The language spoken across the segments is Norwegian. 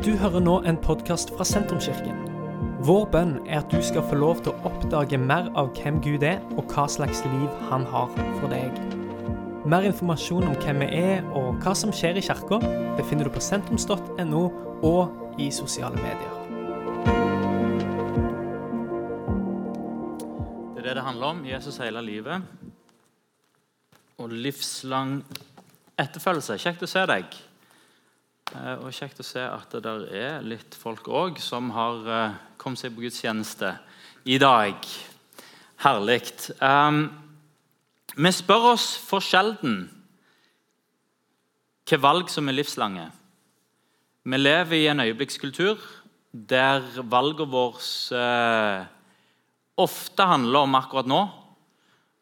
Du hører nå en podkast fra Sentrumskirken. Vår bønn er at du skal få lov til å oppdage mer av hvem Gud er, og hva slags liv han har for deg. Mer informasjon om hvem vi er og hva som skjer i kirka, befinner du på sentrums.no og i sosiale medier. Det er det det handler om. Jesus hele livet. Og livslang etterfølgelse. Kjekt å se deg. Eh, Og kjekt å se at det der er litt folk òg som har eh, kommet seg på gudstjeneste i dag. Herlig. Um, vi spør oss for sjelden hvilke valg som er livslange. Vi lever i en øyeblikkskultur der valgene våre eh, ofte handler om akkurat nå.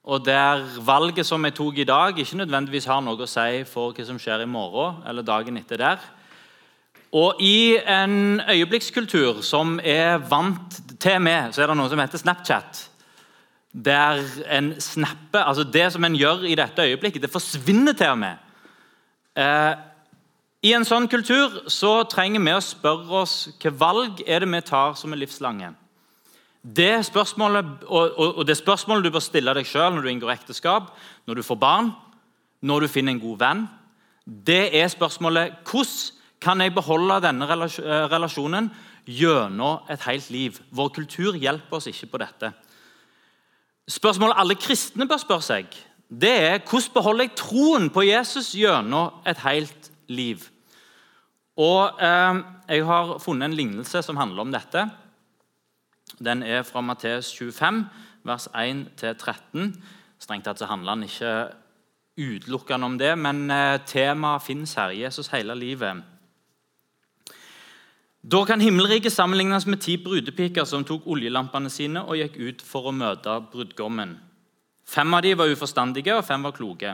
Og der valget som jeg tok i dag, ikke nødvendigvis har noe å si for hva som skjer i morgen eller dagen etter der. Og i en øyeblikkskultur som er vant til med, så er det noe som heter Snapchat. Der en snapper Altså det som en gjør i dette øyeblikket, det forsvinner til og med. Eh, I en sånn kultur så trenger vi å spørre oss hvilke valg er det vi tar som er livslange. Det spørsmålet, og, og, og det spørsmålet du bør stille deg sjøl når du inngår ekteskap, når du får barn, når du finner en god venn, det er spørsmålet hvordan kan jeg beholde denne eh, relasjonen gjennom et helt liv? Vår kultur hjelper oss ikke på dette. Spørsmålet alle kristne bør spørre seg, det er hvordan beholder jeg troen på Jesus gjennom et helt liv? Og eh, Jeg har funnet en lignelse som handler om dette. Den er fra Matteus 25, vers 1-13. Strengt tatt så handler den ikke utelukkende om det, men eh, temaet fins her. Jesus hele livet. Da kan himmelriket sammenlignes med ti brudepiker som tok oljelampene sine og gikk ut for å møte brudgommen. Fem av de var uforstandige, og fem var kloke.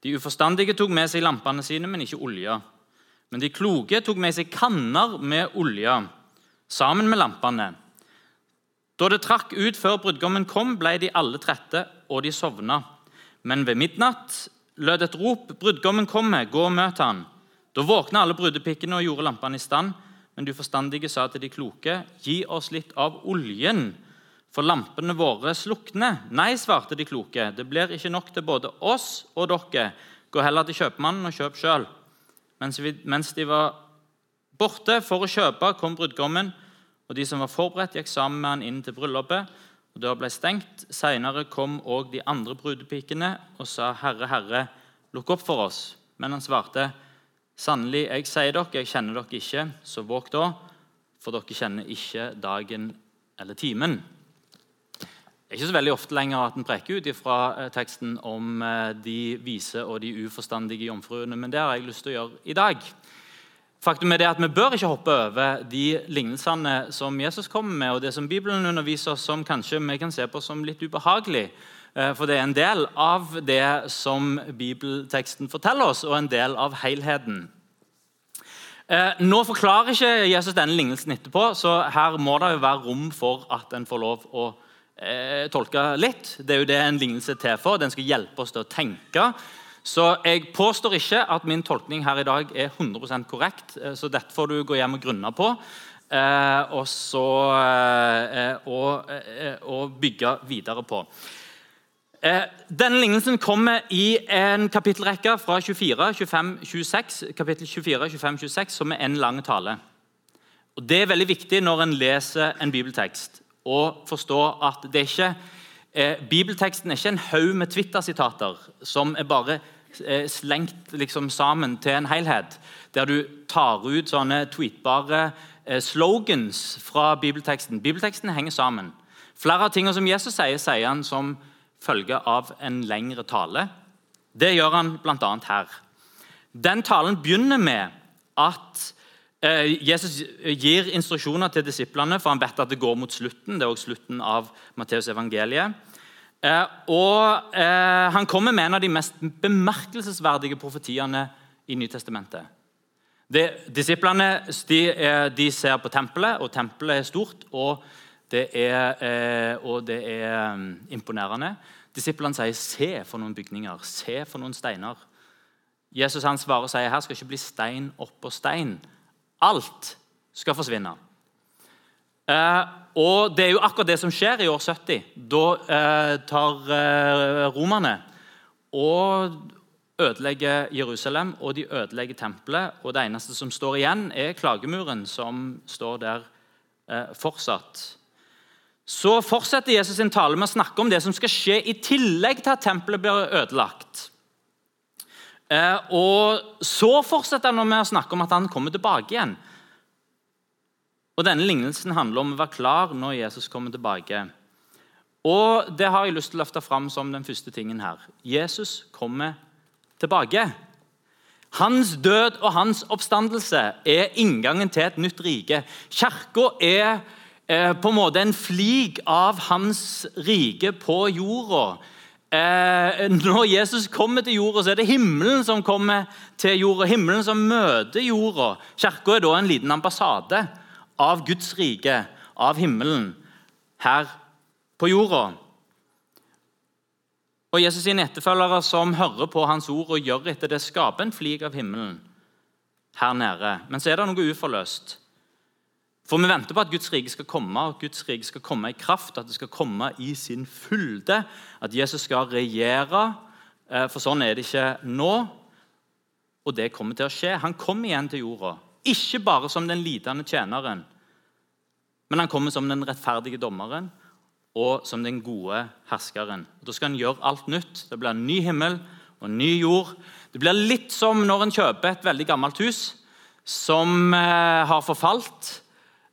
De uforstandige tok med seg lampene sine, men ikke olje. Men de kloke tok med seg kanner med olje sammen med lampene. Da det trakk ut før brudgommen kom, ble de alle trette, og de sovna. Men ved midnatt lød et rop. 'Brudgommen kommer, gå og møt han.' Da våkna alle brudepikkene og gjorde lampene i stand. Men de forstandige sa til de kloke, 'Gi oss litt av oljen, for lampene våre slukner.' 'Nei', svarte de kloke, 'det blir ikke nok til både oss og dere.' 'Gå heller til kjøpmannen og kjøp sjøl.' Mens, mens de var borte for å kjøpe, kom brudgommen, og de som var forberedt, gikk sammen med han inn til bryllupet. og Døra ble stengt. Senere kom òg de andre brudepikene og sa, 'Herre, Herre, lukk opp for oss.' Men han svarte, 'Sannelig, jeg sier dere, jeg kjenner dere ikke, så våg da, for dere kjenner ikke dagen eller timen.' Det er ikke så veldig ofte lenger at en preker ut fra teksten om eh, de vise og de uforstandige jomfruene, men det har jeg lyst til å gjøre i dag. Faktum er det at Vi bør ikke hoppe over de lignelsene som Jesus kommer med, og det som Bibelen underviser oss som kanskje vi kan se på som litt ubehagelig. Eh, For det er en del av det som bibelteksten forteller oss, og en del av helheten. Eh, Nå forklarer ikke Jesus denne lignelsen etterpå, så her må det jo være rom for at en får lov å eh, tolke litt. Det er jo det en lignelse er til for. Den skal hjelpe oss til å tenke. Så jeg påstår ikke at min tolkning her i dag er 100% korrekt, så dette får du gå hjem og grunne på. Og, så, og, og bygge videre på. Eh, Denne lignelsen kommer i en kapittelrekke fra 24, 25, 26, kapittel 24, 25, 26, som er en lang tale. Og Det er veldig viktig når en leser en bibeltekst, å forstå at det ikke, eh, bibelteksten er ikke en haug med Twitter-sitater som er bare eh, slengt liksom sammen til en helhet, der du tar ut sånne tweetbare eh, slogans fra bibelteksten. Bibelteksten henger sammen. Flere av tingene som Jesus sier, sier han som følge av en lengre tale. Det gjør han bl.a. her. Den talen begynner med at eh, Jesus gir instruksjoner til disiplene, for han vet at det går mot slutten. Det er også slutten av Matteus evangeliet. Eh, og eh, Han kommer med en av de mest bemerkelsesverdige profetiene i Nytestamentet. Disiplene de, de ser på tempelet, og tempelet er stort. og det er, eh, og det er mm, imponerende. Disiplene sier 'se for noen bygninger', 'se for noen steiner'. Jesus han svarer og sier her skal ikke bli stein oppå stein. Alt skal forsvinne. Eh, og Det er jo akkurat det som skjer i år 70. Da eh, tar eh, romerne og ødelegger Jerusalem, og de ødelegger tempelet. Og det eneste som står igjen, er klagemuren, som står der eh, fortsatt. Så fortsetter Jesus sin tale med å snakke om det som skal skje i tillegg til at tempelet blir ødelagt. Eh, og Så fortsetter han med å snakke om at han kommer tilbake igjen. Og Denne lignelsen handler om å være klar når Jesus kommer tilbake. Og Det har jeg lyst til å løfte fram som den første tingen her. Jesus kommer tilbake. Hans død og hans oppstandelse er inngangen til et nytt rike. Kirka er på en måte en flik av hans rike på jorda. Eh, når Jesus kommer til jorda, så er det himmelen som kommer til jorda. Himmelen som møter jorda. Kirka er da en liten ambassade av Guds rike, av himmelen, her på jorda. Og Jesus sine etterfølgere som hører på hans ord og gjør etter det, skaper en flik av himmelen her nede. Men så er det noe uforløst. For vi venter på at Guds rike skal komme, og Guds rike skal komme i kraft, at det skal komme i sin fylde, at Jesus skal regjere. Eh, for sånn er det ikke nå, og det kommer til å skje. Han kommer igjen til jorda. Ikke bare som den lidende tjeneren, men han kommer som den rettferdige dommeren og som den gode herskeren. Da skal han gjøre alt nytt. Det blir en ny himmel og en ny jord. Det blir litt som når en kjøper et veldig gammelt hus som eh, har forfalt.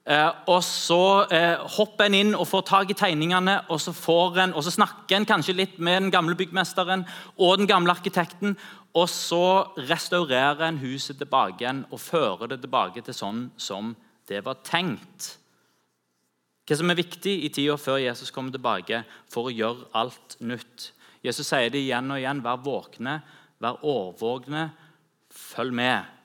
Eh, og Så eh, hopper en inn og får tak i tegningene, og så, en, og så snakker en kanskje litt med den gamle byggmesteren og den gamle arkitekten. Og så restaurerer en huset tilbake igjen og fører det tilbake til sånn som det var tenkt. Hva som er viktig i tida før Jesus kommer tilbake for å gjøre alt nytt. Jesus sier det igjen og igjen. Vær våkne, vær årvåkne, følg med.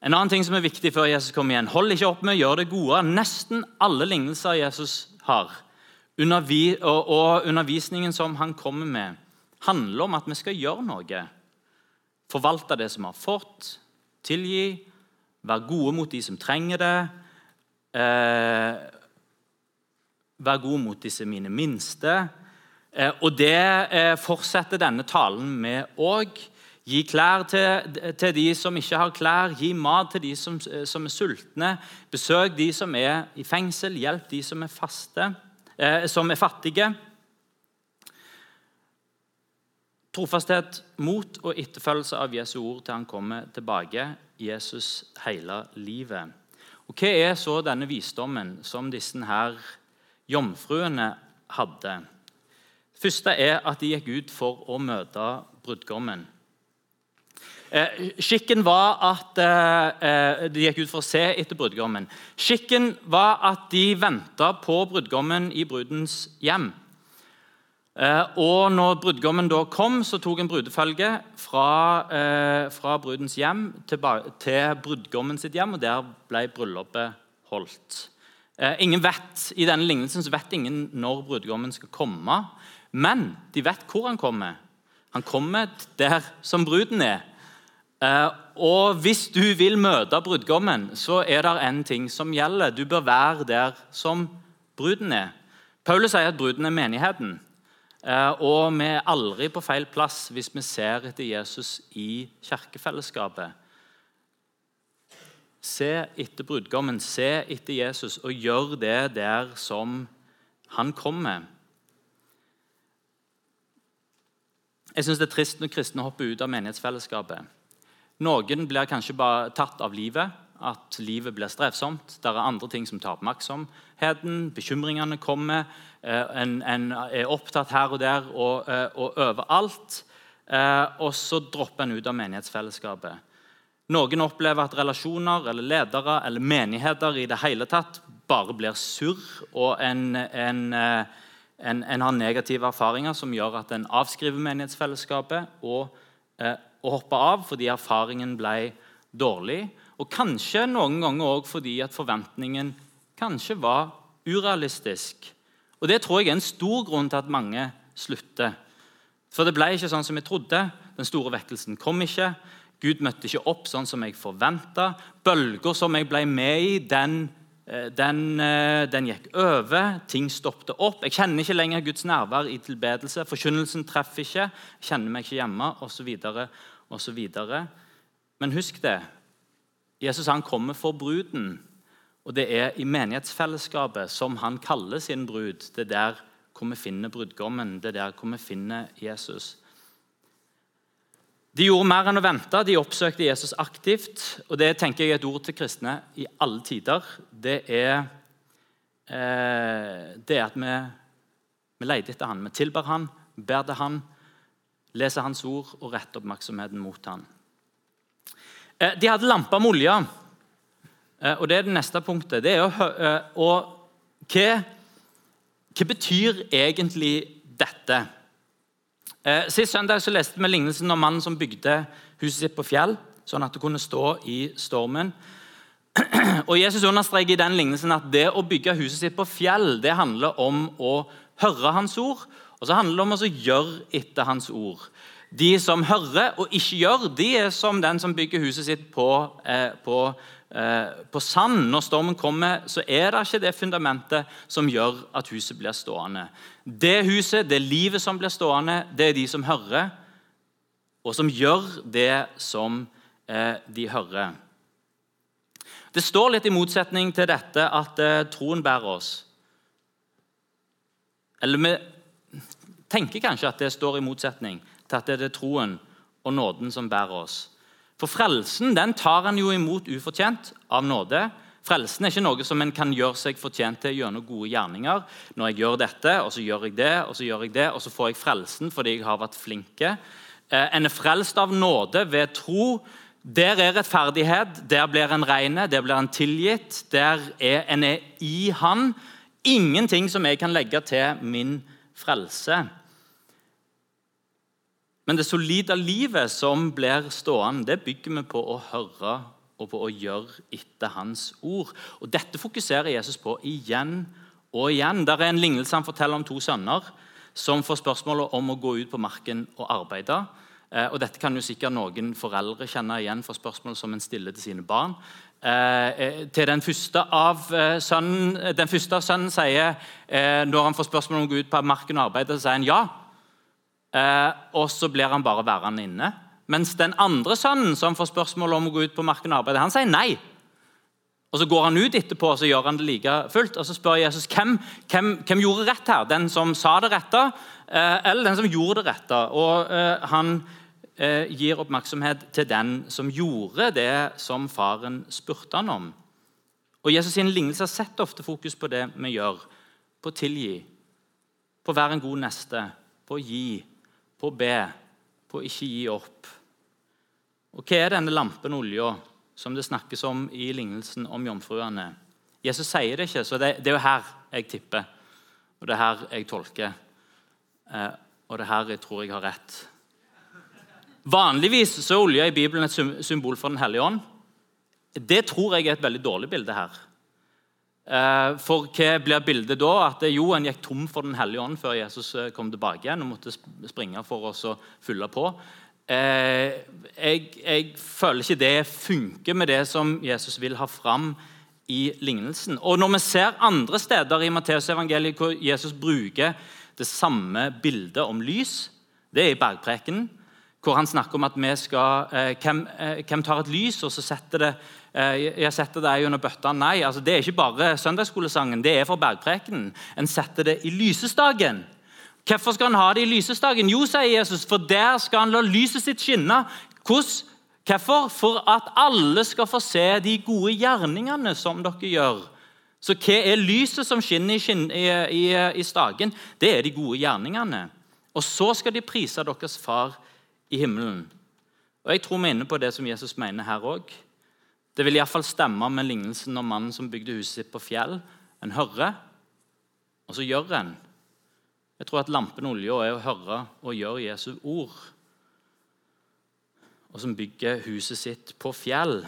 En annen ting som er viktig før Jesus kommer igjen. Hold ikke opp med å gjøre det gode. Nesten alle lignelser Jesus har, og undervisningen som han kommer med, handler om at vi skal gjøre noe. Forvalte det som vi har fått, tilgi, være gode mot de som trenger det. Eh, være gode mot disse mine minste. Eh, og det eh, fortsetter denne talen med òg. Gi klær til, til, de som ikke har klær, gi mat til de som, som, er sultne. Besøk de som er i fengsel, hjelp de som er, faste, eh, som er fattige. Trofasthet, mot og etterfølgelse av Jesu ord til han kommer tilbake. Jesus hele livet. Og Hva er så denne visdommen som disse her jomfruene hadde? Det første er at de gikk ut for å møte brudgommen. Eh, skikken var at eh, eh, De gikk ut for å se etter brudgommen. Skikken var at de venta på brudgommen i brudens hjem. Og når brudgommen da kom, så tok en brudefølge fra, fra brudens hjem til, til brudgommen sitt hjem, og der ble bryllupet holdt. Ingen vet, I denne lignelsen så vet ingen når brudgommen skal komme, men de vet hvor han kommer. Han kommer der som bruden er. Eh, og Hvis du vil møte brudgommen, så er det en ting som gjelder. Du bør være der som bruden er. Paulus sier at bruden er menigheten. Eh, og vi er aldri på feil plass hvis vi ser etter Jesus i kirkefellesskapet. Se etter brudgommen, se etter Jesus, og gjør det der som han kommer. Jeg syns det er trist når kristne hopper ut av menighetsfellesskapet. Noen blir kanskje bare tatt av livet, at livet blir strevsomt. Det er andre ting som tar oppmerksomheten. Bekymringene kommer. Eh, en, en er opptatt her og der og, eh, og overalt. Eh, og så dropper en ut av menighetsfellesskapet. Noen opplever at relasjoner eller ledere eller menigheter i det hele tatt bare blir surr, og en, en, en, en har negative erfaringer som gjør at en avskriver menighetsfellesskapet og å hoppe av fordi erfaringen ble dårlig. Og kanskje noen ganger òg fordi at forventningen kanskje var urealistisk. Og Det tror jeg er en stor grunn til at mange slutter. For det ble ikke sånn som jeg trodde. Den store vekkelsen kom ikke. Gud møtte ikke opp sånn som jeg forventa. Bølger som jeg ble med i, den, den, eh, den, gikk over. Ting stoppet opp. Jeg kjenner ikke lenger Guds nærvær i tilbedelse. Forkynnelsen treffer ikke. Kjenner meg ikke hjemme, osv. Men husk det. Jesus han kommer for bruden. Og det er i menighetsfellesskapet som han kaller sin brud. Det er der hvor vi finner brudgommen. Det er der hvor vi finner Jesus. De gjorde mer enn å vente. De oppsøkte Jesus aktivt. Og det tenker jeg er et ord til kristne i alle tider. Det er, eh, det at vi, vi leter etter han. Vi tilber han, ber til han, leser hans ord og retter oppmerksomheten mot han. Eh, de hadde lamper med olje. Eh, og det er det neste punktet. Det er å, eh, og hva, hva betyr egentlig dette? Eh, sist søndag så leste vi lignelsen om mannen som bygde huset sitt på fjell, sånn at det kunne stå i stormen. Og Jesus understreker i den lignelsen at det å bygge huset sitt på fjell det handler om å høre hans ord, og så handler det om å gjøre etter hans ord. De som hører og ikke gjør, de er som den som bygger huset sitt på, eh, på Eh, på sand når stormen kommer, så er det ikke det fundamentet som gjør at huset blir stående. Det huset, det livet som blir stående, det er de som hører, og som gjør det som eh, de hører. Det står litt i motsetning til dette at eh, troen bærer oss. Eller vi tenker kanskje at det står i motsetning til at det er troen og nåden som bærer oss. For frelsen den tar en jo imot ufortjent av nåde. Frelsen er ikke noe som en kan gjøre seg fortjent til gjennom gode gjerninger. Når jeg gjør dette, og så gjør jeg det, og så gjør jeg det, og så får jeg frelsen fordi jeg har vært flinke. Eh, en er frelst av nåde ved tro. Der er rettferdighet, der blir en reine, der blir en tilgitt. Der er en er i Han. Ingenting som jeg kan legge til min frelse. Men det solide livet som blir stående, det bygger vi på å høre og på å gjøre etter hans ord. Og Dette fokuserer Jesus på igjen og igjen. Der er en lignelse han forteller om to sønner som får spørsmålet om å gå ut på marken og arbeide. Eh, og Dette kan jo sikkert noen foreldre kjenne igjen for spørsmål som en stiller til sine barn. Eh, eh til Den første av sønnen, den første av sønnen sier, eh, når han får spørsmål om å gå ut på marken og arbeide, så sier han ja. Eh, og så blir han bare værende inne. Mens den andre sønnen som får spørsmål om å gå ut på marken og arbeide, han sier nei. Og Så går han ut etterpå og så gjør han det like fullt. Og Så spør Jesus hvem, hvem, hvem gjorde rett her. Den som sa det rette, eh, eller den som gjorde det rette? Og eh, Han eh, gir oppmerksomhet til den som gjorde det som faren spurte han om. Og Jesus' sin lignelse setter ofte fokus på det vi gjør. På å tilgi, på å være en god neste, på å gi, på å be, på å ikke gi opp. Og Hva er denne lampen olja som det snakkes om i lignelsen om jomfruene? Jesus sier det ikke, så det, det, er jo her jeg tipper, og det er her jeg tolker. Eh, og det er her jeg tror jeg har rett. Vanligvis så er olja i Bibelen et symbol for Den hellige ånd. Det tror jeg er et veldig dårlig bilde her. Eh, for hva blir bildet da? At jo, en gikk tom for Den hellige ånd før Jesus eh, kom tilbake igjen og måtte springe for oss og fylle på. Eh, jeg, jeg, føler ikke det funker med det som Jesus vil ha fram i lignelsen. Og Når vi ser andre steder i Matteusevangeliet hvor Jesus bruker det samme bildet om lys, det er i bergprekenen, hvor han snakker om at vi skal, hvem, hvem tar et lys og så setter det Eh, jeg setter deg under bøtta. Nei, altså, det er ikke bare søndagsskolesangen. Det er for bergprekenen. En setter det i lysestaken. Hvorfor skal han ha det i lysestaken? Jo, sier Jesus, for der skal han la lyset sitt skinne. Hvordan? Hvorfor? For at alle skal få se de gode gjerningene som dere gjør. Så hva er lyset som skinner i, i, i staken? Det er de gode gjerningene. Og så skal de prise deres far i himmelen. Og Jeg tror vi er inne på det som Jesus mener her òg. Det vil iallfall stemme med lignelsen om mannen som bygde huset sitt på fjell. En hører, og så gjør en. Jeg tror at lampen olja er å høre og gjøre Jesu ord. Og som bygger huset sitt på fjell.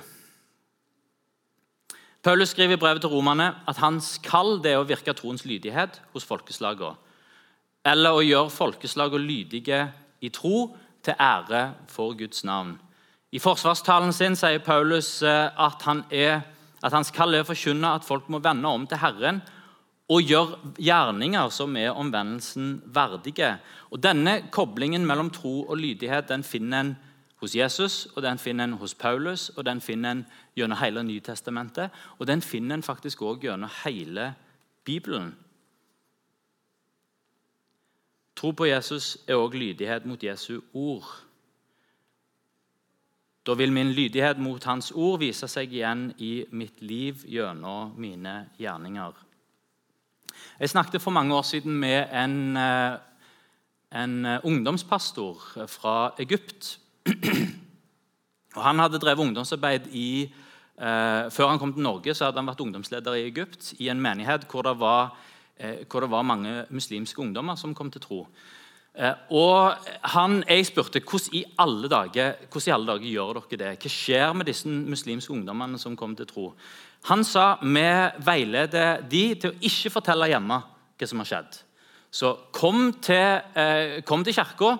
Paulus skriver i brevet til romerne at hans kall det er å virke troens lydighet hos folkeslagene. Eller å gjøre folkeslagene lydige i tro til ære for Guds navn. I forsvarstalen sin sier Paulus eh, at, han er, at hans kall er å forkynne at folk må vende om til Herren og gjør gjerninger som er omvendelsen verdige. Og Denne koblingen mellom tro og lydighet den finner en hos Jesus, og den finner en hos Paulus, og den finner en gjennom hele Nytestamentet. Og den finner en faktisk òg gjennom hele Bibelen. Tro på Jesus er òg lydighet mot Jesu ord. Da vil min lydighet mot Hans ord vise seg igjen i mitt liv gjennom mine gjerninger. Jeg snakket for mange år siden med en, eh, en ungdomspastor fra Egypt. Og han hadde drevet ungdomsarbeid i eh, Før han kom til Norge, så hadde han vært ungdomsleder i Egypt, i en menighet hvor det var, eh, hvor det var mange muslimske ungdommer som kom til tro. Eh, og han, Jeg spurte hvordan i, hvordan i alle dager gjør dere det? Hva skjer med disse muslimske ungdommene som kom til tro? Han sa vi veileder de til å ikke fortelle hjemme hva som har skjedd. Så kom til, eh, kirka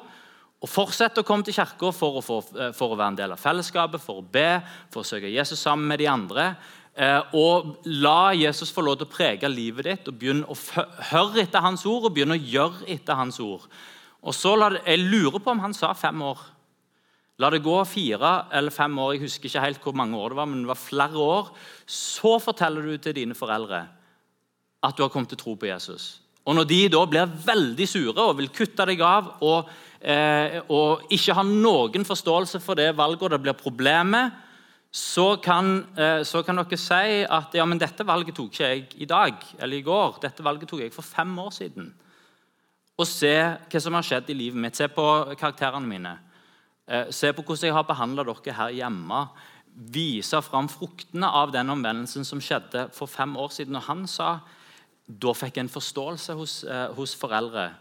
og Fortsett å komme til kirka for, for, for, å være en del av fellesskapet, for å be, for å søke Jesus sammen med de andre. Eh, og la Jesus få lov til å prege livet ditt, og begynne å høre etter hans ord og begynn å gjøre etter hans ord. Og så la Jeg lurer på om han sa fem år. La det gå fire eller fem år, jeg husker ikke helt hvor mange år det var, men det var flere år. Så forteller du til dine foreldre at du har kommet til tro på Jesus. Og Når de da blir veldig sure og vil kutte deg av og eh, og ikke har noen forståelse for det valget, og det blir problemet, så kan, eh, så kan, dere si at ja, men dette valget tok ikke jeg i dag eller i går. Dette valget tok jeg for fem år siden. Og se hva som har skjedd i livet mitt. Se på karakterene mine. Eh, se på hvordan jeg har behandla dere her hjemme. Vise fram fruktene av den omvendelsen som skjedde for fem år siden. Og han sa da fikk en forståelse hos, eh, hos foreldre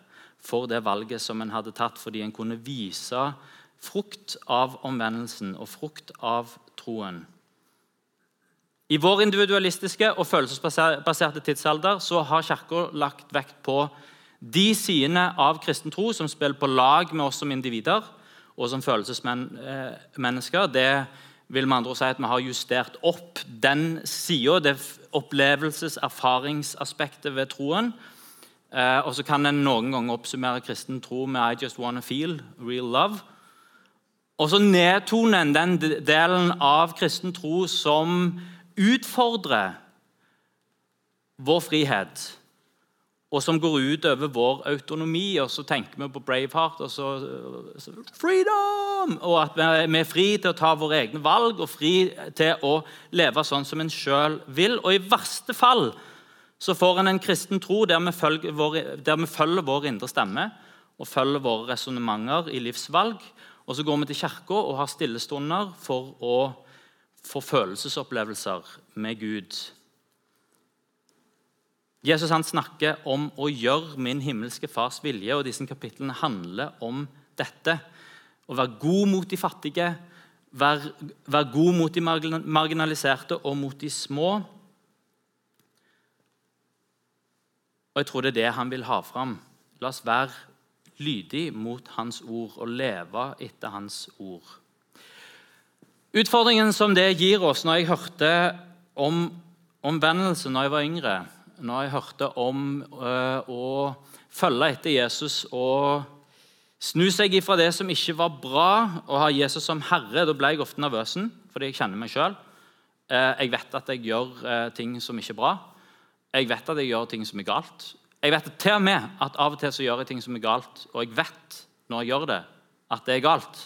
for det valget som en hadde tatt, fordi en kunne vise frukt av omvendelsen og frukt av troen. I vår individualistiske og følelsesbaserte tidsalder så har Kirka lagt vekt på de sidene av kristen tro som spiller på lag med oss som individer og som følelsesmennesker. Det vil med andre si at vi har justert opp den sida, det opplevelses-, erfaringsaspektet ved troen. Eh, og så kan en noen ganger oppsummere kristen tro med 'I just wanna feel real love'. Og så nedtoner en den delen av kristen tro som utfordrer vår frihet, og som går ut over vår autonomi. Og så tenker vi på Braveheart og så, så Freedom! Og at vi er fri til å ta våre egne valg og fri til å leve sånn som en sjøl vil. Og i verste fall så får en en kristen tro der vi, følger vår, der vi følger vår indre stemme og følger våre resonnementer i livsvalg. Og så går vi til kirka og har stillestunder for å få følelsesopplevelser med Gud. Jesus han snakker om å gjøre min himmelske fars vilje, og disse kapitlene handler om dette. Å være god mot de fattige, være, være god mot de marginaliserte og mot de små. Og jeg tror det er det han vil ha fram. La oss være lydig mot hans ord og leve etter hans ord. Utfordringen som det gir oss når jeg hørte om omvendelse når jeg var yngre, når jeg hørte om øh, å følge etter Jesus og snu seg ifra det som ikke var bra, og ha Jesus som herre, da ble jeg ofte nervøs fordi jeg kjenner meg sjøl. Eh, jeg vet at jeg gjør eh, ting som ikke er bra. Jeg vet at jeg gjør ting som er galt. Jeg vet til og med at av og til så gjør jeg ting som er galt, og jeg vet når jeg gjør det, at det er galt.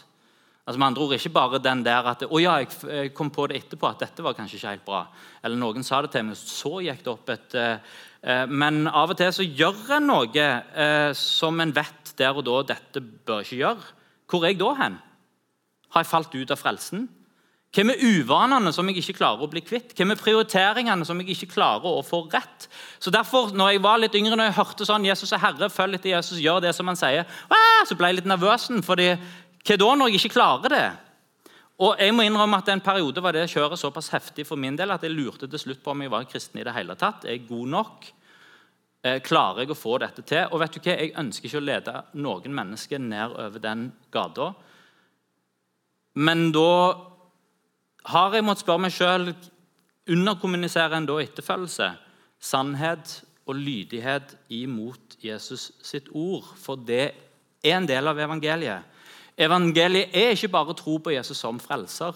Altså med andre ord Ikke bare den der at å ja, jeg kom på det etterpå at dette var kanskje ikke helt bra. Eller noen sa det til meg, så gikk det opp et eh, Men av og til så gjør en noe eh, som en vet der og da dette bør ikke gjøre. Hvor er jeg da hen? Har jeg falt ut av frelsen? Hvem er uvanene som jeg ikke klarer å bli kvitt? Hvem er prioriteringene som jeg ikke klarer å få rett? Så derfor, når jeg var litt yngre, når jeg hørte sånn 'Jesus er Herre, følg etter Jesus, gjør det som han sier', så ble jeg litt nervøs. fordi hva da når jeg ikke klarer det? Og jeg må innrømme at En periode var det kjøret såpass heftig for min del at jeg lurte til slutt på om jeg var kristen i det hele tatt. Er jeg god nok? Eh, klarer jeg å få dette til? Og vet du hva? Jeg ønsker ikke å lede noen mennesker ned over den gata. Men da har jeg måttet spørre meg sjøl underkommuniserer en da etterfølgelse, sannhet og lydighet imot Jesus sitt ord. For det er en del av evangeliet. Evangeliet er ikke bare tro på Jesus som frelser,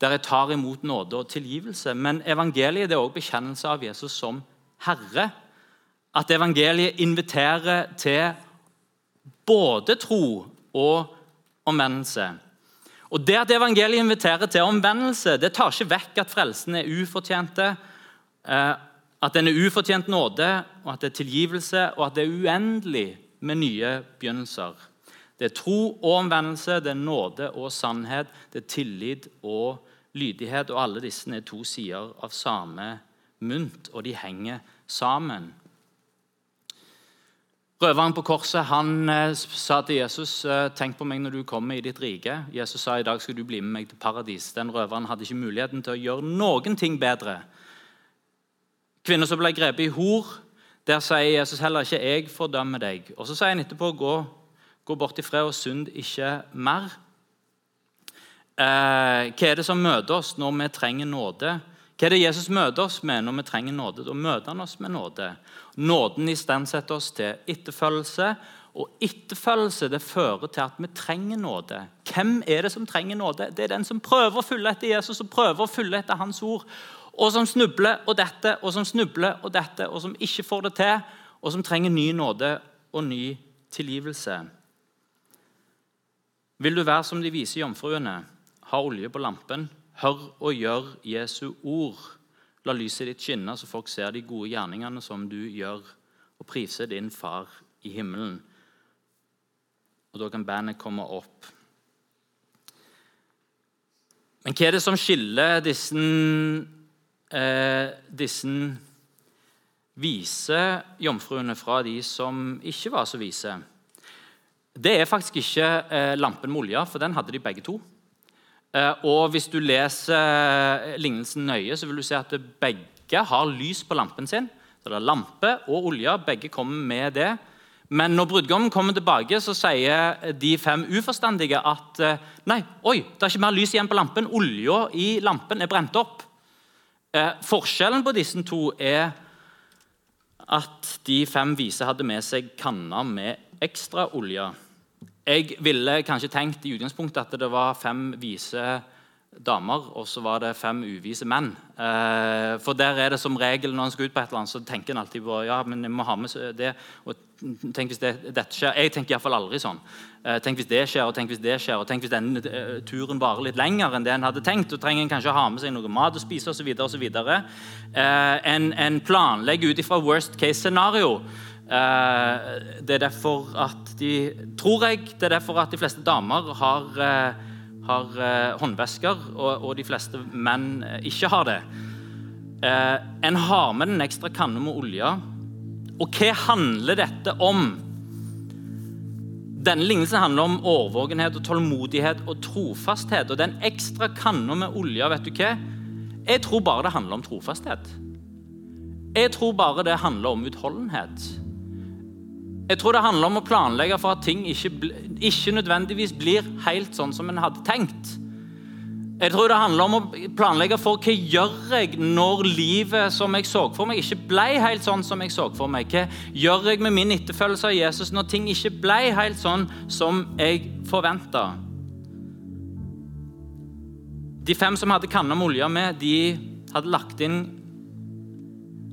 der jeg tar imot nåde og tilgivelse. Men evangeliet er også bekjennelse av Jesus som Herre. At evangeliet inviterer til både tro og omvendelse. Og Det at evangeliet inviterer til omvendelse, det tar ikke vekk at frelsen er ufortjente, eh, at den er ufortjent nåde, og at det er tilgivelse, og at det er uendelig med nye begynnelser. Det er tro og omvendelse, det er nåde og sannhet, det er tillit og lydighet. Og alle disse er to sider av samme mynt, og de henger sammen. Røveren på korset han eh, sa til Jesus eh, tenk på meg når du kommer i ditt rike. Jesus sa i dag skal du bli med meg til paradis. Den røveren hadde ikke muligheten til å gjøre noen ting bedre. Kvinner som ble grepet i hor, der sier Jesus heller ikke 'jeg fordømmer deg'. Og Så sier han etterpå 'gå, gå bort ifra og synd ikke mer'. Eh, hva er det som møter oss når vi trenger nåde? Hva er det Jesus møter oss med når vi trenger nåde? Da møter han oss med nåde. Nåden istandsetter oss til etterfølgelse. Og etterfølgelse det fører til at vi trenger nåde. Hvem er det som trenger nåde? Det er den som prøver å følge etter Jesus og prøver å følge etter hans ord. Og som snubler og dette og som snubler og dette, og som ikke får det til, og som trenger ny nåde og ny tilgivelse. Vil du være som de vise jomfruene, ha olje på lampen, hør og gjør Jesu ord. La lyset ditt skinne, så folk ser de gode gjerningene som du gjør, og priser din Far i himmelen. Og Da kan bandet komme opp. Men hva er det som skiller disse, eh, disse vise jomfruene fra de som ikke var så vise? Det er faktisk ikke eh, lampen med olje, for den hadde de begge to. Eh, og Hvis du leser eh, lignelsen nøye, så vil du se at begge har lys på lampen sin. Så det er Lampe og olje, begge kommer med det. Men når brudgommen kommer tilbake, så sier de fem uforstandige at nei, oi, det er ikke mer lys igjen på lampen. Olja i lampen er brent opp. Eh, forskjellen på disse to er at de fem vise hadde med seg kanner med ekstra olje. Jeg ville kanskje tenkt i utgangspunktet at det var fem vise damer, og så var det fem uvise menn. Eh, for der er det som regel når en skal ut på et eller annet, så tenker en alltid på ja, men jeg må ha med det. og tenk hvis det, dette skjer. Jeg tenker iallfall aldri sånn. Eh, tenk hvis det skjer, og tenk hvis det skjer, og tenk hvis denne eh, turen varer litt lenger enn det en hadde tenkt. og trenger en kanskje ha med seg noe mat å spise osv. Eh, en, en planlegger ut ifra worst case scenario. Eh, det er derfor at de tror jeg, det er derfor at de fleste damer har, eh, har eh, håndvesker, og, og, de fleste menn ikke har det. En har med den ekstra kanne med olje. Og hva handler dette om? Denne lignelsen handler om årvåkenhet, og tålmodighet og trofasthet. Og den ekstra kanna med olje, vet du hva? Jeg tror bare det handler om trofasthet. Jeg tror bare det handler om utholdenhet. Jeg tror det handler om å planlegge for at ting ikke, ikke nødvendigvis blir helt sånn som en hadde tenkt. Jeg tror det handler om å planlegge for hva gjør jeg når livet som jeg så for meg, ikke ble helt sånn som jeg så for meg. Hva gjør jeg med min etterfølgelse av Jesus når ting ikke ble helt sånn som jeg forventa? De fem som hadde kanna med olje med, de hadde lagt inn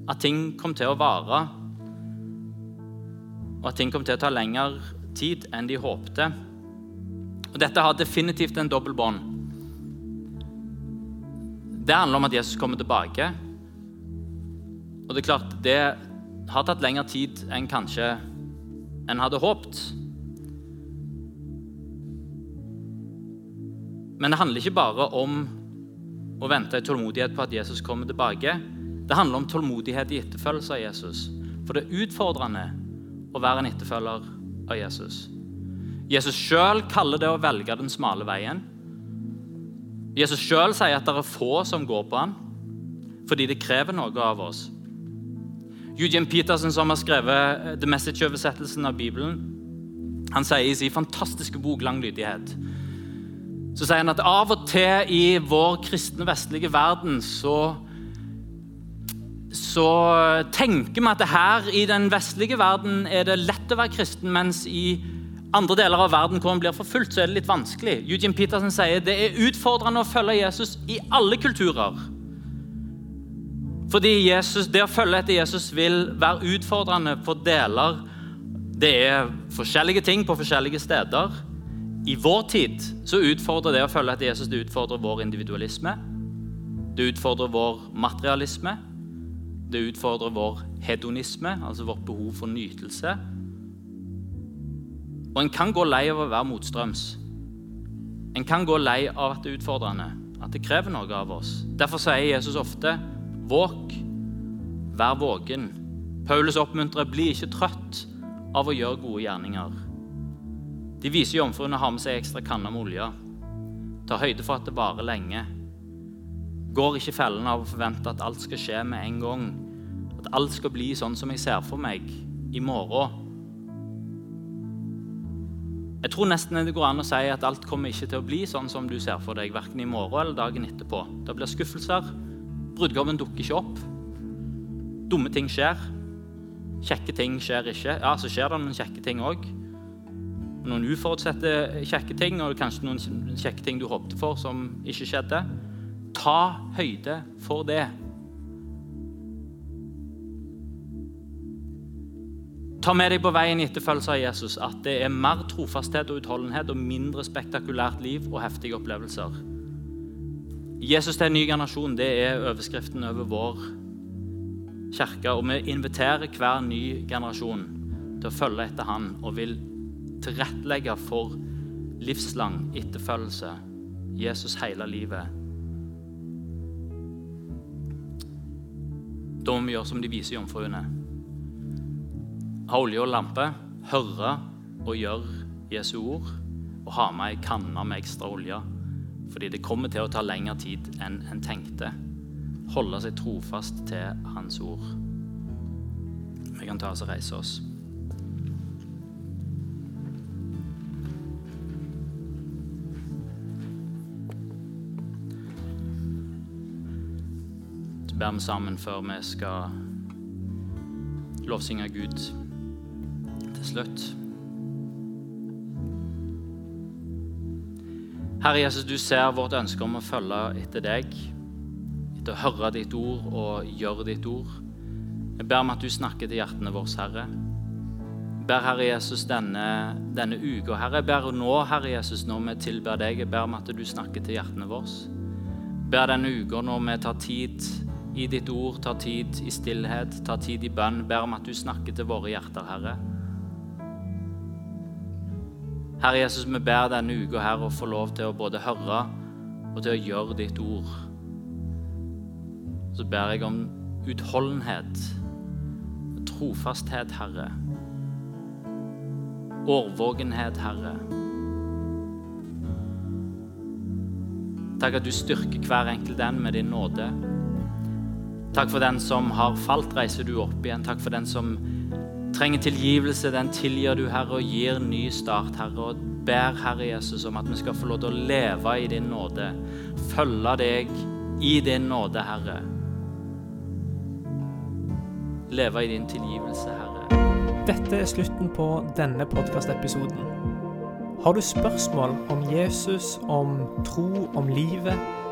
at ting kom til å vare at ting kom til å ta lengre tid enn de håpte. Og Dette har definitivt en dobbel bånd. Det handler om at Jesus kommer tilbake. Og det er klart, det har tatt lengre tid enn kanskje en hadde håpt. Men det handler ikke bare om å vente i tålmodighet på at Jesus kommer tilbake. Det handler om tålmodighet i etterfølgelse av Jesus. For det er utfordrende å være en etterfølger av Jesus. Jesus sjøl kaller det å velge den smale veien. Jesus sjøl sier at det er få som går på han, fordi det krever noe av oss. Eugene Peterson, som har skrevet The Message-oversettelsen av Bibelen, han sier i sin fantastiske bok 'Lang lydighet' så sier han at av og til i vår kristne vestlige verden så så tenker vi at her i den vestlige verden er det lett å være kristen, mens i andre deler av verden hvor man blir forfulgt, så er det litt vanskelig. Eugene Petersen sier det er utfordrende å følge Jesus i alle kulturer. Fordi Jesus, det å følge etter Jesus vil være utfordrende på deler Det er forskjellige ting på forskjellige steder. I vår tid så utfordrer det å følge etter Jesus det utfordrer vår individualisme. Det utfordrer vår materialisme. Det utfordrer vår hedonisme, altså vårt behov for nytelse. Og en kan gå lei av å være motstrøms. En kan gå lei av at det er utfordrende, at det krever noe av oss. Derfor sier Jesus ofte Våk, vær våken. Paulus oppmuntrer bli ikke trøtt av å gjøre gode gjerninger. De viser jomfruene har med seg ekstra kanner med olje. Ta høyde for at det varer lenge. Går ikke fellen av å forvente at alt skal skje med en gang. At alt skal bli sånn som jeg ser for meg i morgen. Jeg tror nesten det går an å si at alt kommer ikke til å bli sånn som du ser for deg, verken i morgen eller dagen etterpå. Det blir skuffelser, Brudgommen dukker ikke opp. Dumme ting skjer. Kjekke ting skjer ikke. Ja, så skjer det noen kjekke ting òg. Noen uforutsette kjekke ting, og kanskje noen kjekke ting du håpte for, som ikke skjedde. Ta høyde for det. Ta med deg på veien i etterfølgelse av Jesus at det er mer trofasthet og utholdenhet og mindre spektakulært liv og heftige opplevelser. Jesus til en ny generasjon det er overskriften over vår kirke. Og vi inviterer hver ny generasjon til å følge etter han og vil tilrettelegge for livslang etterfølgelse. Jesus hele livet. Da må vi gjøre som de vise jomfruene. Ha olje og lampe, høre og gjøre Jesu ord, og ha med ei kanne med ekstra olje fordi det kommer til å ta lengre tid enn en tenkte. Holde seg trofast til Hans ord. Vi kan ta oss og reise oss. Ber vi sammen før vi skal lovsynge Gud til slutt. Herre Jesus, du ser vårt ønske om å følge etter deg, etter å høre ditt ord og gjøre ditt ord. Jeg ber om at du snakker til hjertene våre, Herre. Jeg ber Herre Jesus denne, denne uka. Herre, jeg ber nå, Herre Jesus, når vi tilber deg, jeg ber om at du snakker til hjertene våre. Jeg ber denne uka når vi tar tid i ditt ord, tar tid i stillhet, tar tid i bønn, ber om at du snakker til våre hjerter, Herre. Herre Jesus, vi ber denne uka her å få lov til å både høre og til å gjøre ditt ord. Så ber jeg om utholdenhet, trofasthet, Herre. Årvågenhet, Herre. Takk at du styrker hver enkelt den med din nåde. Takk for den som har falt, reiser du opp igjen. Takk for den som trenger tilgivelse, den tilgir du, Herre, og gir ny start, Herre. Og ber, Herre Jesus, om at vi skal få lov til å leve i din nåde. Følge deg i din nåde, Herre. Leve i din tilgivelse, Herre. Dette er slutten på denne podkastepisoden. Har du spørsmål om Jesus, om tro, om livet,